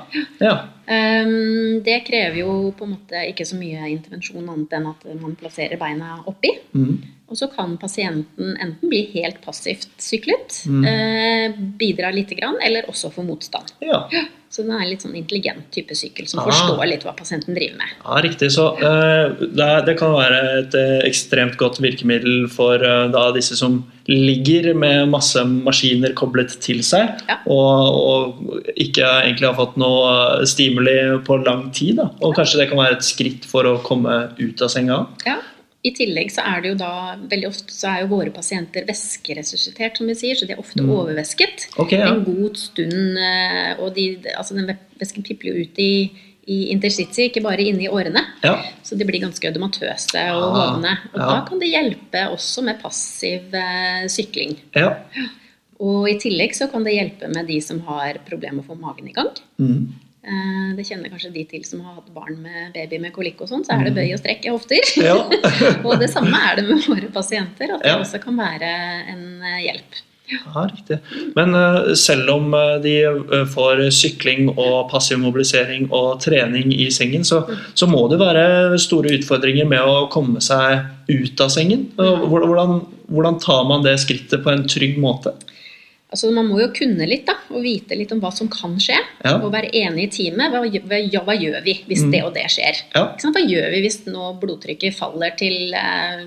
ja. Um, det krever jo på en måte ikke så mye intervensjon annet enn at man plasserer beina oppi. Mm. Og så kan pasienten enten bli helt passivt syklet, Mm. eh, bidra lite grann, eller også få motstand. ja. Så den er en litt sånn intelligent type sykkel som Ah. forstår litt hva pasienten driver med. Ja, Riktig. Så eh, det, det kan være et eh, ekstremt godt virkemiddel for eh, da disse som ligger med masse maskiner koblet til seg, Ja. og, og ikke egentlig har fått noe eh, stimuli på lang tid. Da. Og kanskje det kan være et skritt for å komme ut av senga. Ja. I tillegg så er det jo da veldig ofte så er jo våre pasienter væskeresuscitert, som vi sier, så de er ofte Mm. overvæsket. okay, ja. En god stund, eh, og de, altså den væsken pipler jo ut i, i interstitiet, ikke bare inne i årene. ja. Så de blir ganske ødematøse og Ah, hovne. Og ja. da kan det hjelpe også med passiv eh, sykling. ja. Og i tillegg så kan det hjelpe med de som har problemer med å få magen i gang. Mm. Eh, Det kjenner kanskje de til som har hatt barn med baby med kolikk og sånn, så er det bøy og strekk i hofter. Mm. Ja. [LAUGHS] og det samme er det med våre pasienter, at det Ja. også kan være en eh, hjelp. Ja, riktig. Men eh, selv om de får sykling og passiv mobilisering og trening i sengen, så, så må det være store utfordringer med å komme seg ut av sengen. Hvordan, hvordan tar man det skrittet på en trygg måte? Altså Man må jo kunne litt da, og vite litt om hva som kan skje. Ja. Og være enig i teamet. Hva, hva, ja, hva gjør vi hvis Mm. det og det skjer? Ja. Hva gjør vi hvis nå blodtrykket faller til eh,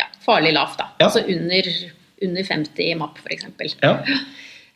ja, farlig lavt? da. Altså under, under 50 i MAP f.eks. Ja.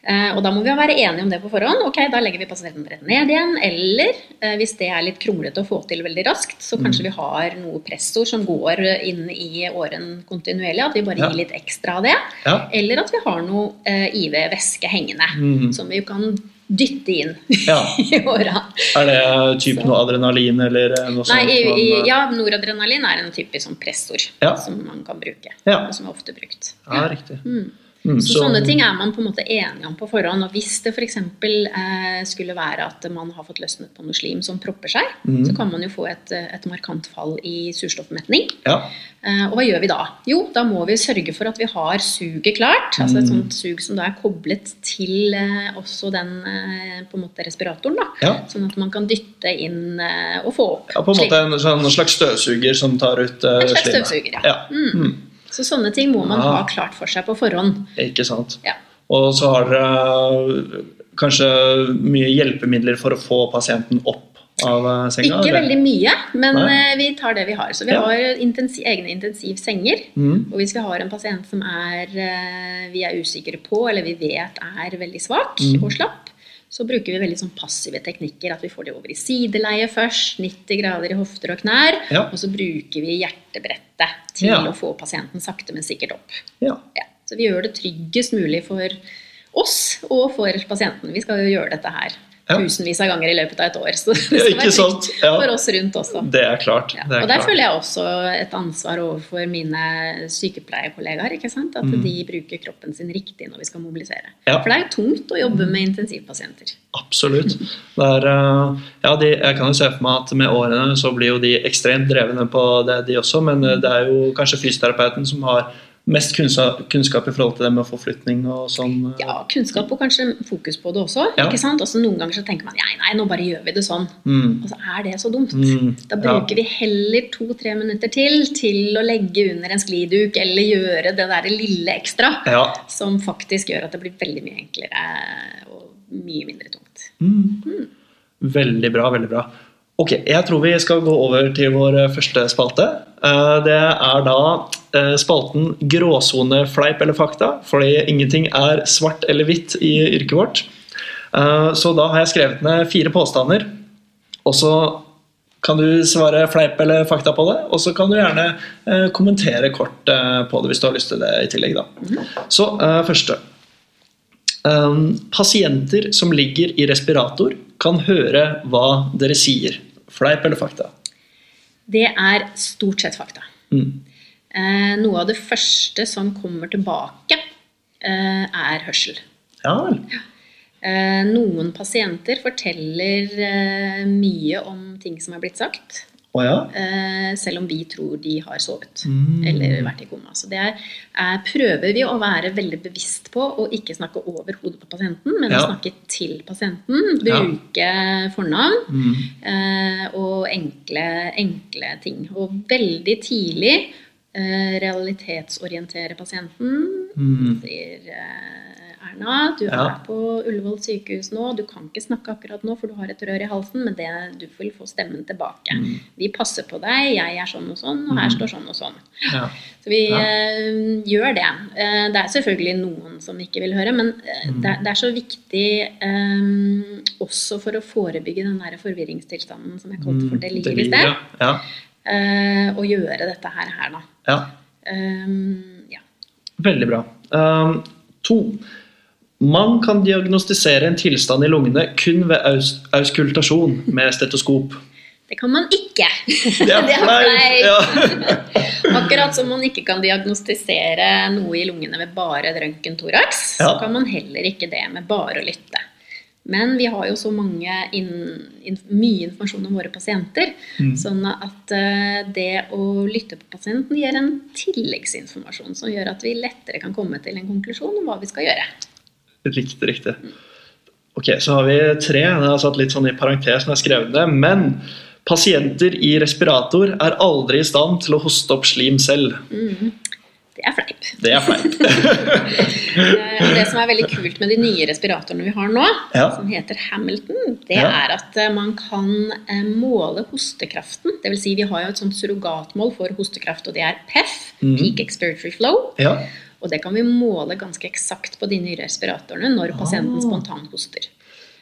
Eh, og da må vi være enige om det på forhånd. Ok, Da legger vi pasienten rett ned igjen. Eller eh, hvis det er litt kronglete å få til veldig raskt, så kanskje Mm. vi har noe pressord som går inn i åren kontinuerlig. At vi bare Ja. gir litt ekstra av det. Ja. Eller at vi har noe eh, IV-væske hengende mm. som vi kan dytte inn [LAUGHS] Ja. i åra. Er det typ noe adrenalin eller noe Nei, sånt? i, ja, noradrenalin er en typisk sånn pressord som man kan bruke. Og som er ofte brukt. ja, riktig. Mm. Mm, Så, sånne ting er man på en måte enige om på forhånd. Og hvis det f.eks. Eh, skulle være at man har fått løsnet på noe slim som propper seg, mm. så kan man jo få et, et markant fall i surstoffmetning. Ja. Eh, og hva gjør vi da? Jo, da må vi sørge for at vi har suget klart. Altså et Mm. sånt sug som da er koblet til eh, også den eh, på en måte respiratoren. da. Ja. Sånn at man kan dytte inn eh, og få opp ja, på en måte en en slags støvsuger som tar ut slimet. En slags støvsuger, ja. ja. Mm. Så sånne ting må man ja. ha klart for seg på forhånd. Ikke sant. Ja. Og så har dere kanskje mye hjelpemidler for å få pasienten opp av eh, senga? Ikke eller? veldig mye, men Nei. eh, vi tar det vi har. Så vi Ja. har intensiv, egne intensivsenger. Mm. Og hvis vi har en pasient som er, eh, vi er usikre på, eller vi vet er veldig svak Mm. og slapp, så bruker vi veldig sånn passive teknikker. At vi får det over i sideleie først, 90 grader i hofter og knær. Ja. Og så bruker vi hjertebrettet til Ja. å få pasienten sakte, men sikkert opp. Ja. Ja. Så vi gjør det tryggest mulig for oss og for pasienten. Vi skal jo gjøre dette her Ja. tusenvis av ganger i løpet av et år. Så [LAUGHS] det Ja, skal ikke være sant? Ja. for oss rundt også. Det er klart. Ja. Det er Og der klart. føler jeg også et ansvar overfor mine sykepleierkollegaer. ikke sant? At Mm. de bruker kroppen sin riktig når vi skal mobilisere. Ja. For det er tungt å jobbe med intensivpasienter. Absolutt. Er, eh, ja, de, jeg kan jo se for meg at med årene så blir jo de ekstremt drevne på det, de også. Men eh, det er jo kanskje fysioterapeuten som har mest kunnskap, kunnskap i forhold til det med forflytning og sånn. eh. Ja, kunnskap og kanskje fokus på det også. Ja. ikke sant? Også Noen ganger så tenker man nei, nei, nå bare gjør vi det sånn. Mm. Og så er det så dumt. Mm. Da Ja. bruker vi heller to-tre minutter til til å legge under en skliduk eller gjøre det der lille ekstra Ja. som faktisk gjør at det blir veldig mye enklere og mye mindre tungt. Mm. Veldig bra, veldig bra. Ok, jeg tror vi skal gå over til vår eh, første spalte. Eh, Det er da eh, spalten gråsone fleip eller fakta, fordi ingenting er svart eller hvitt i yrket vårt. Så da har jeg skrevet ned fire påstander, og så kan du svare fleip eller fakta på det, og så kan du gjerne kommentere kort på det hvis du har lyst til det i tillegg. da. Så eh, første. Pasienter som ligger i respirator, kan høre hva dere sier. Fleip eller fakta? Det er stort sett fakta. Mm. Eh, noe av det første som kommer tilbake, eh, er hørsel. Ja vel. Eh, noen pasienter forteller eh, mye om ting som er blitt sagt. Oh, ja. eh, selv om vi tror de har sovet Mm. eller vært i koma. Så det er, er, prøver vi å være veldig bevisst på å ikke snakke over hodet på pasienten, men Ja. å snakke til pasienten. Ja. Bruke fornavn Mm. eh, og enkle, enkle ting. Og veldig tidlig eh, realitetsorientere pasienten. Mm. Sier eh, Erna, du Ja. er på Ullevål sykehus nå. Du kan ikke snakke akkurat nå, for du har et rør i halsen, men det, du vil få stemmen tilbake. Mm. Vi passer på deg, jeg er sånn og sånn, og her Mm. står sånn og sånn. Ja. Så vi Ja. uh, gjør det. Uh, det er selvfølgelig noen som ikke vil høre, men uh, Mm. det, det er så viktig um, også for å forebygge den der forvirringstilstanden som jeg kalte for Mm. delir i sted, å gjøre dette her, her da. ja. Eh, ja. Veldig bra. Um, to. Man kan diagnostisere en tilstand i lungene kun ved aus auskultasjon med stetoskop. Det kan man ikke. [LAUGHS] Det er flaut! Ja. [LAUGHS] Akkurat som man ikke kan diagnostisere noe i lungene ved bare et ja. så kan man heller ikke det med bare å lytte. Men vi har jo så mange in, inn, mye informasjon om våre pasienter, Mm. sånn at uh, det å lytte på pasienten gir en tilleggsinformasjon som gjør at vi lettere kan komme til en konklusjon om hva vi skal gjøre. Riktig, riktig. Ok, så har vi tre. Jeg har satt litt sånn i parentes når jeg skrev det. Men pasienter i respirator er aldri i stand til å hoste opp slim selv. Mm. Det er fleip. Det er. [LAUGHS] [LAUGHS] Eh, det som er veldig kult med de nye respiratorene vi har nå, Ja. som heter Hamilton, det Ja. er at eh, man kan eh, måle hostekraften. Det vil si, vi har jo et sånt surrogatmål for hostekraft, og det er PEF, mm. Peak Expiratory Flow. ja. Og det kan vi måle ganske eksakt på de nye respiratorene når pasienten Ah. spontant hoster.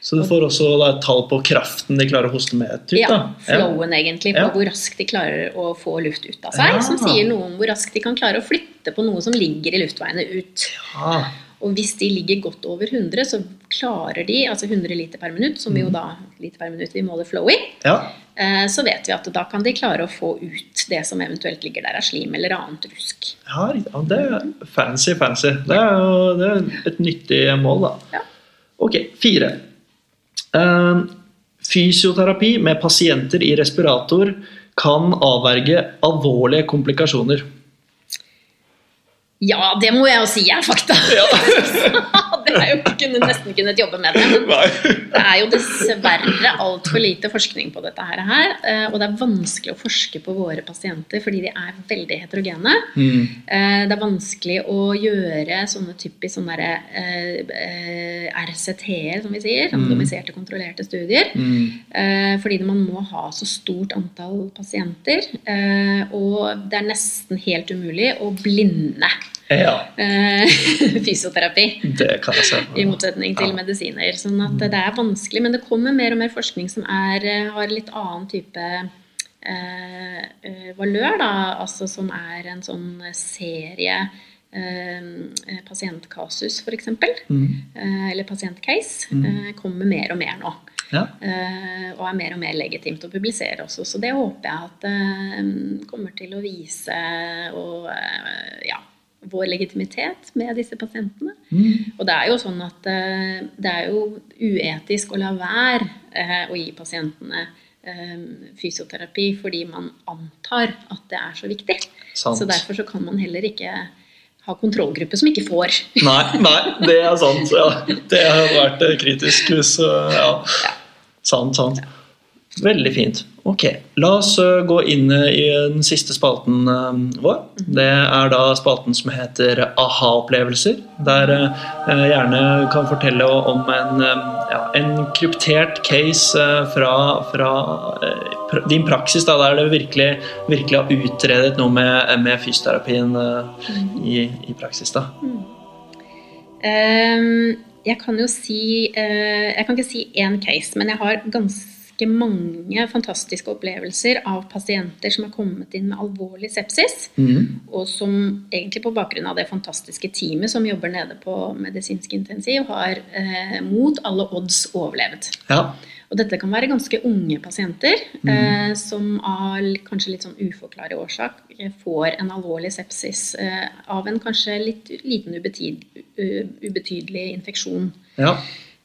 Så du får også da, et tall på kraften de klarer å hoste med? Typ, Ja, flowen flowen egentlig, på Ja. hvor raskt de klarer å få luft ut av seg. Ja. Som sier noe om hvor raskt de kan klare å flytte på noe som ligger i luftveiene ut. Ja. Og hvis de ligger godt over 100, så klarer de, altså 100 liter per minutt, som vi Mm. jo da liter per minutt vi måler flow i, ja. eh, så vet vi at da kan de klare å få ut det som eventuelt ligger der av slim eller annet rusk. Ja, ja, det er fancy, fancy. Det er jo det er et nyttig mål, da. Ja. Ok, fire. Eh, fysioterapi med pasienter i respirator kan avverge alvorlige komplikasjoner. Ja, det må jeg jo si er fakta! [LAUGHS] [LAUGHS] det er jo kunne nesten kunnet jobbe med det. Men det er jo dessverre altfor lite forskning på dette her. eh, Og det er vanskelig å forske på våre pasienter fordi de er veldig heterogene. Mm. Eh, Det er vanskelig å gjøre sånne typisk sånne der, eh, eh, RCT-er, som vi sier. Mm. Randomiserte, kontrollerte studier. Mm. Eh, fordi man må ha så stort antall pasienter. eh, Og det er nesten helt umulig å blinde Ja, eh, [LAUGHS] fysioterapi. det kan jeg. I motsetning til Ja. medisiner. Sånn at det er vanskelig, men det kommer mer og mer forskning som er, eh, har litt annen type eh, eh, valør, da. Altså som er en sånn serie eh, pasientkasus, f.eks. Mm. Eh, eller pasientcase. Mm. Eh, kommer mer og mer nå. Ja. Eh, og er mer og mer legitimt å publisere også. Så det håper jeg at kommer til å vise og eh, ja, vår legitimitet med disse pasientene. Mm. Og det er jo sånn at eh, det er jo uetisk å la være eh, å gi pasientene eh, fysioterapi fordi man antar at det er så viktig. Sant. Så derfor så kan man heller ikke ha kontrollgruppe som ikke får. Nei, nei, det er sant. Ja. Det har vært kritisk hvis ja. Ja. Sant, sant. Veldig fint. Ok, La oss eh, gå inn i den siste spalten eh, vår. Det er da spalten som heter aha-opplevelser. Der eh, jeg gjerne kan fortelle om en, ja, en kryptert case fra, fra din praksis, da, der du virkelig, virkelig har utredet noe med, med fysioterapien i, i praksis. da. Um, jeg kan jo si Jeg kan ikke si én case, men jeg har ganske mange fantastiske opplevelser av pasienter som har kommet inn med alvorlig sepsis, mm. og som egentlig på bakgrunn av det fantastiske teamet som jobber nede på medisinsk intensiv, har eh, mot alle odds overlevd. Ja. Og dette kan være ganske unge pasienter eh, som av kanskje litt sånn uforklarlig årsak får en alvorlig sepsis eh, av en kanskje litt liten ubetid, ubetydelig infeksjon. ja.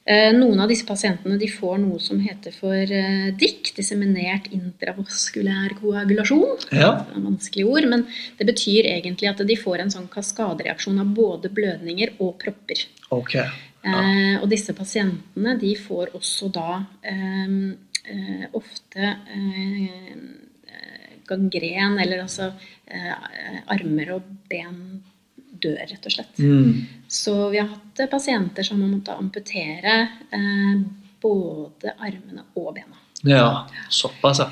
Eh, Noen av disse pasientene de får noe som heter for eh, DIC, disseminert intravaskulær koagulasjon. Ja. Det er vanskelige ord, men det betyr egentlig at de får en sånn kaskadereaksjon av både blødninger og propper. Ok. Eh, og disse pasientene de får også da eh, eh, ofte eh, eh, gangren, eller altså eh, armer og ben dør, rett og slett. Mm. Så vi har hatt eh, pasienter som har måttet amputere eh, både armene og bena. Ja, såpass, ja.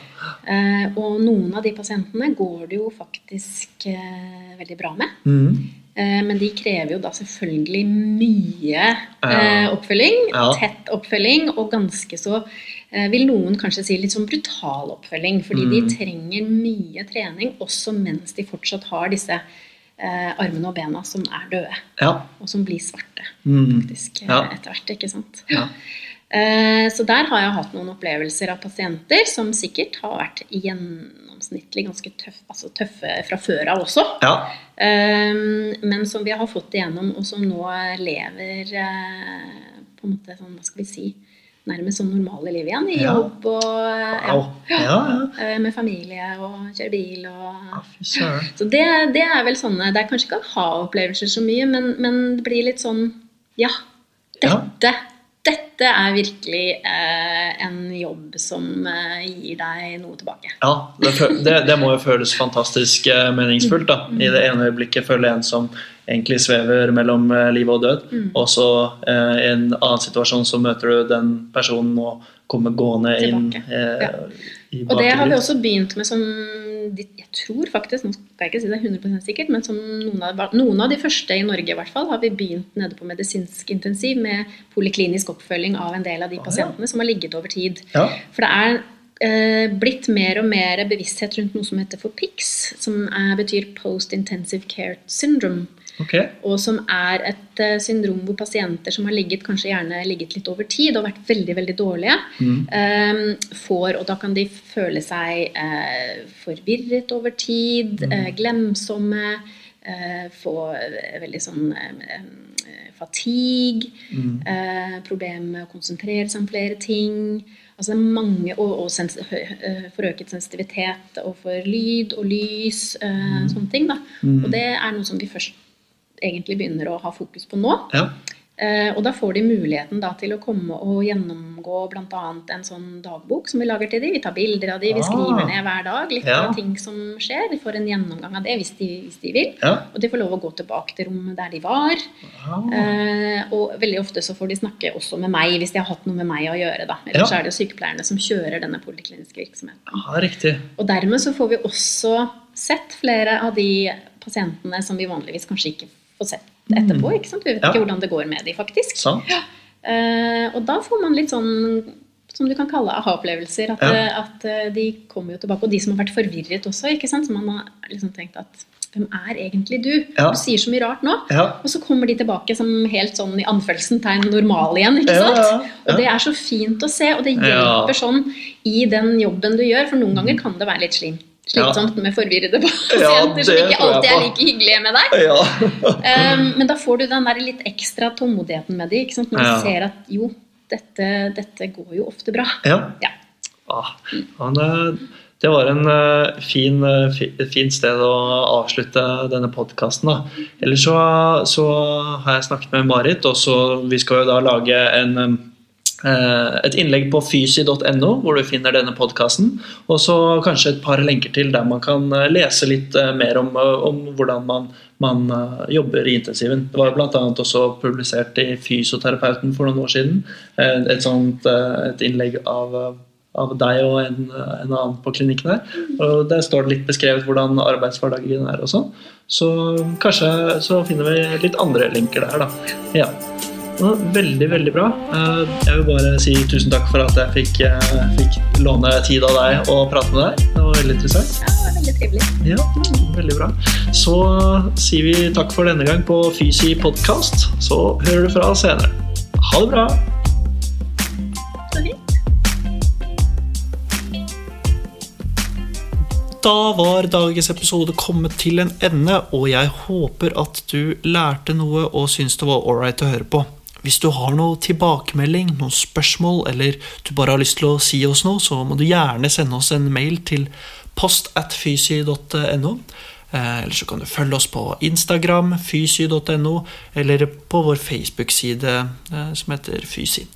Eh, og noen av de pasientene går det jo faktisk eh, veldig bra med. Mm. Eh, men de krever jo da selvfølgelig mye eh, oppfølging. Ja. Tett oppfølging, og ganske så vil noen kanskje si litt sånn brutal oppfølging. Fordi Mm. de trenger mye trening også mens de fortsatt har disse eh, armene og bena som er døde. Ja. Og som blir svarte Mm. faktisk eh, Ja. etter hvert. ikke sant? Ja. [LAUGHS] Eh, Så der har jeg hatt noen opplevelser av pasienter som sikkert har vært gjennomsnittlig ganske tøff, altså tøffe fra før av også. ja. Eh, Men som vi har fått igjennom, og som nå lever eh, på en måte sånn, hva skal vi si, nærmest som normale liv igjen. I Ja. jobb og ja, Wow. Ja, ja. [LAUGHS] eh, med familie og kjøre bil og så det, det er vel sånne Det er kanskje ikke aha-opplevelser så mye, men, men det blir litt sånn Ja, Ja. dette, dette er virkelig eh, en jobb som eh, gir deg noe tilbake. Ja, det, det, det må jo føles fantastisk eh, meningsfullt. da. I det ene øyeblikket føler en som egentlig svever mellom eh, liv og død. Mm. Og så eh, i en annen situasjon så møter du den personen og kommer gående inn Tilbake. eh, Ja. i Og det har vi også begynt med som Jeg tror faktisk, nå skal jeg ikke si det 100% sikkert, men som noen av, noen av de første i Norge i hvert fall, har vi begynt nede på medisinsk intensiv med poliklinisk oppfølging av en del av de ja. pasientene som har ligget over tid. Ja. For det er eh, blitt mer og mer bevissthet rundt noe som heter for PICS, som er, betyr Post Intensive Care Syndrome. Ok. Og som er et uh, syndrom hvor pasienter som har ligget kanskje gjerne ligget litt over tid og vært veldig veldig dårlige, Mm. um, får, og da kan de føle seg uh, forvirret over tid, Mm. uh, glemsomme, få veldig sånn eh, eh, fatigue, Mm. problemer med å konsentrere seg om flere ting. Altså mange, og, og sens, eh, forøket sensitivitet overfor lyd og lys, eh, sånne ting. da. Mm. Og det er noe som vi først egentlig begynner å ha fokus på nå. Ja. Eh, og da får de muligheten da til å komme og gjennomgå bl.a. en sånn dagbok som vi lager til dem. Vi tar bilder av dem, vi Ah. skriver ned hver dag litt Ja. av ting som skjer. De får en gjennomgang av det hvis de, hvis de vil. ja. Og de får lov å gå tilbake til rommet der de var. Ah. Eh, og veldig ofte så får de snakke også med meg hvis de har hatt noe med meg å gjøre. da. Ellers Ja. er det jo sykepleierne som kjører denne polikliniske virksomheten. Ja, riktig. Og dermed så får vi også sett flere av de pasientene som vi vanligvis kanskje ikke får sett etterpå. ikke sant? Vi vet Mm. Ja. ikke hvordan det går med de faktisk. Ja. Uh, og da får man litt sånn som du kan kalle aha-opplevelser. At, Ja. eh, at eh, de kommer jo tilbake. Og de som har vært forvirret også. ikke sant? Så man har liksom tenkt at hvem er egentlig du? Ja. Du sier så mye rart nå. Ja. Og så kommer de tilbake som helt sånn i anførselstegn normal igjen. ikke sant? Og det er så fint å se, og det hjelper sånn i den jobben du gjør. For noen ganger kan det være litt slim. Slitsomt med forvirrede pasienter [LAUGHS] som ikke alltid er like hyggelige med deg. Ja. Um, [LAUGHS] men da får du den der litt ekstra tålmodigheten med de, når du Ja. ser at jo, dette, dette går jo ofte bra. ja. Ja. Ah, han, det, var en uh, fin, uh, fin, sted å avslutte denne podkasten. Ellers så, så har jeg snakket med Marit, og så vi skal jo da lage en eh, et innlegg på fysi.no, hvor du finner denne podkasten. Og så kanskje et par lenker til der man kan eh, lese litt eh, mer om, eh, om hvordan man, man eh, jobber i intensiven. Det var bl.a. også publisert i Fysioterapeuten for noen år siden. eh, Et, sånt, eh, et innlegg av eh, av deg og en, en annen på klinikken her. Og Der står det litt beskrevet hvordan arbeidshverdagen er og sånn. Så kanskje så finner vi litt andre linker der, da. Ja. Ja, Veldig, veldig bra. Eh, Jeg vil bare si tusen takk for at jeg fikk, eh, fikk låne tid av deg og prate med deg. Det var veldig interessant. Ja, det var veldig trivelig. Ja, veldig bra. Så sier vi takk for denne gang på Fysi podkast. Så hører du fra oss senere. Ha det bra. Så fint. Da var dagens episode kommet til en ende, og jeg håper at du lærte noe og syntes det var ålreit å høre på. Hvis du har noe tilbakemelding, noen spørsmål, eller du bare har lyst til å si oss noe, så må du gjerne sende oss en mail til post at fysy.no. Eh, eller så kan du følge oss på Instagram, fysy.no, eller på vår Facebook-side som heter Fysy.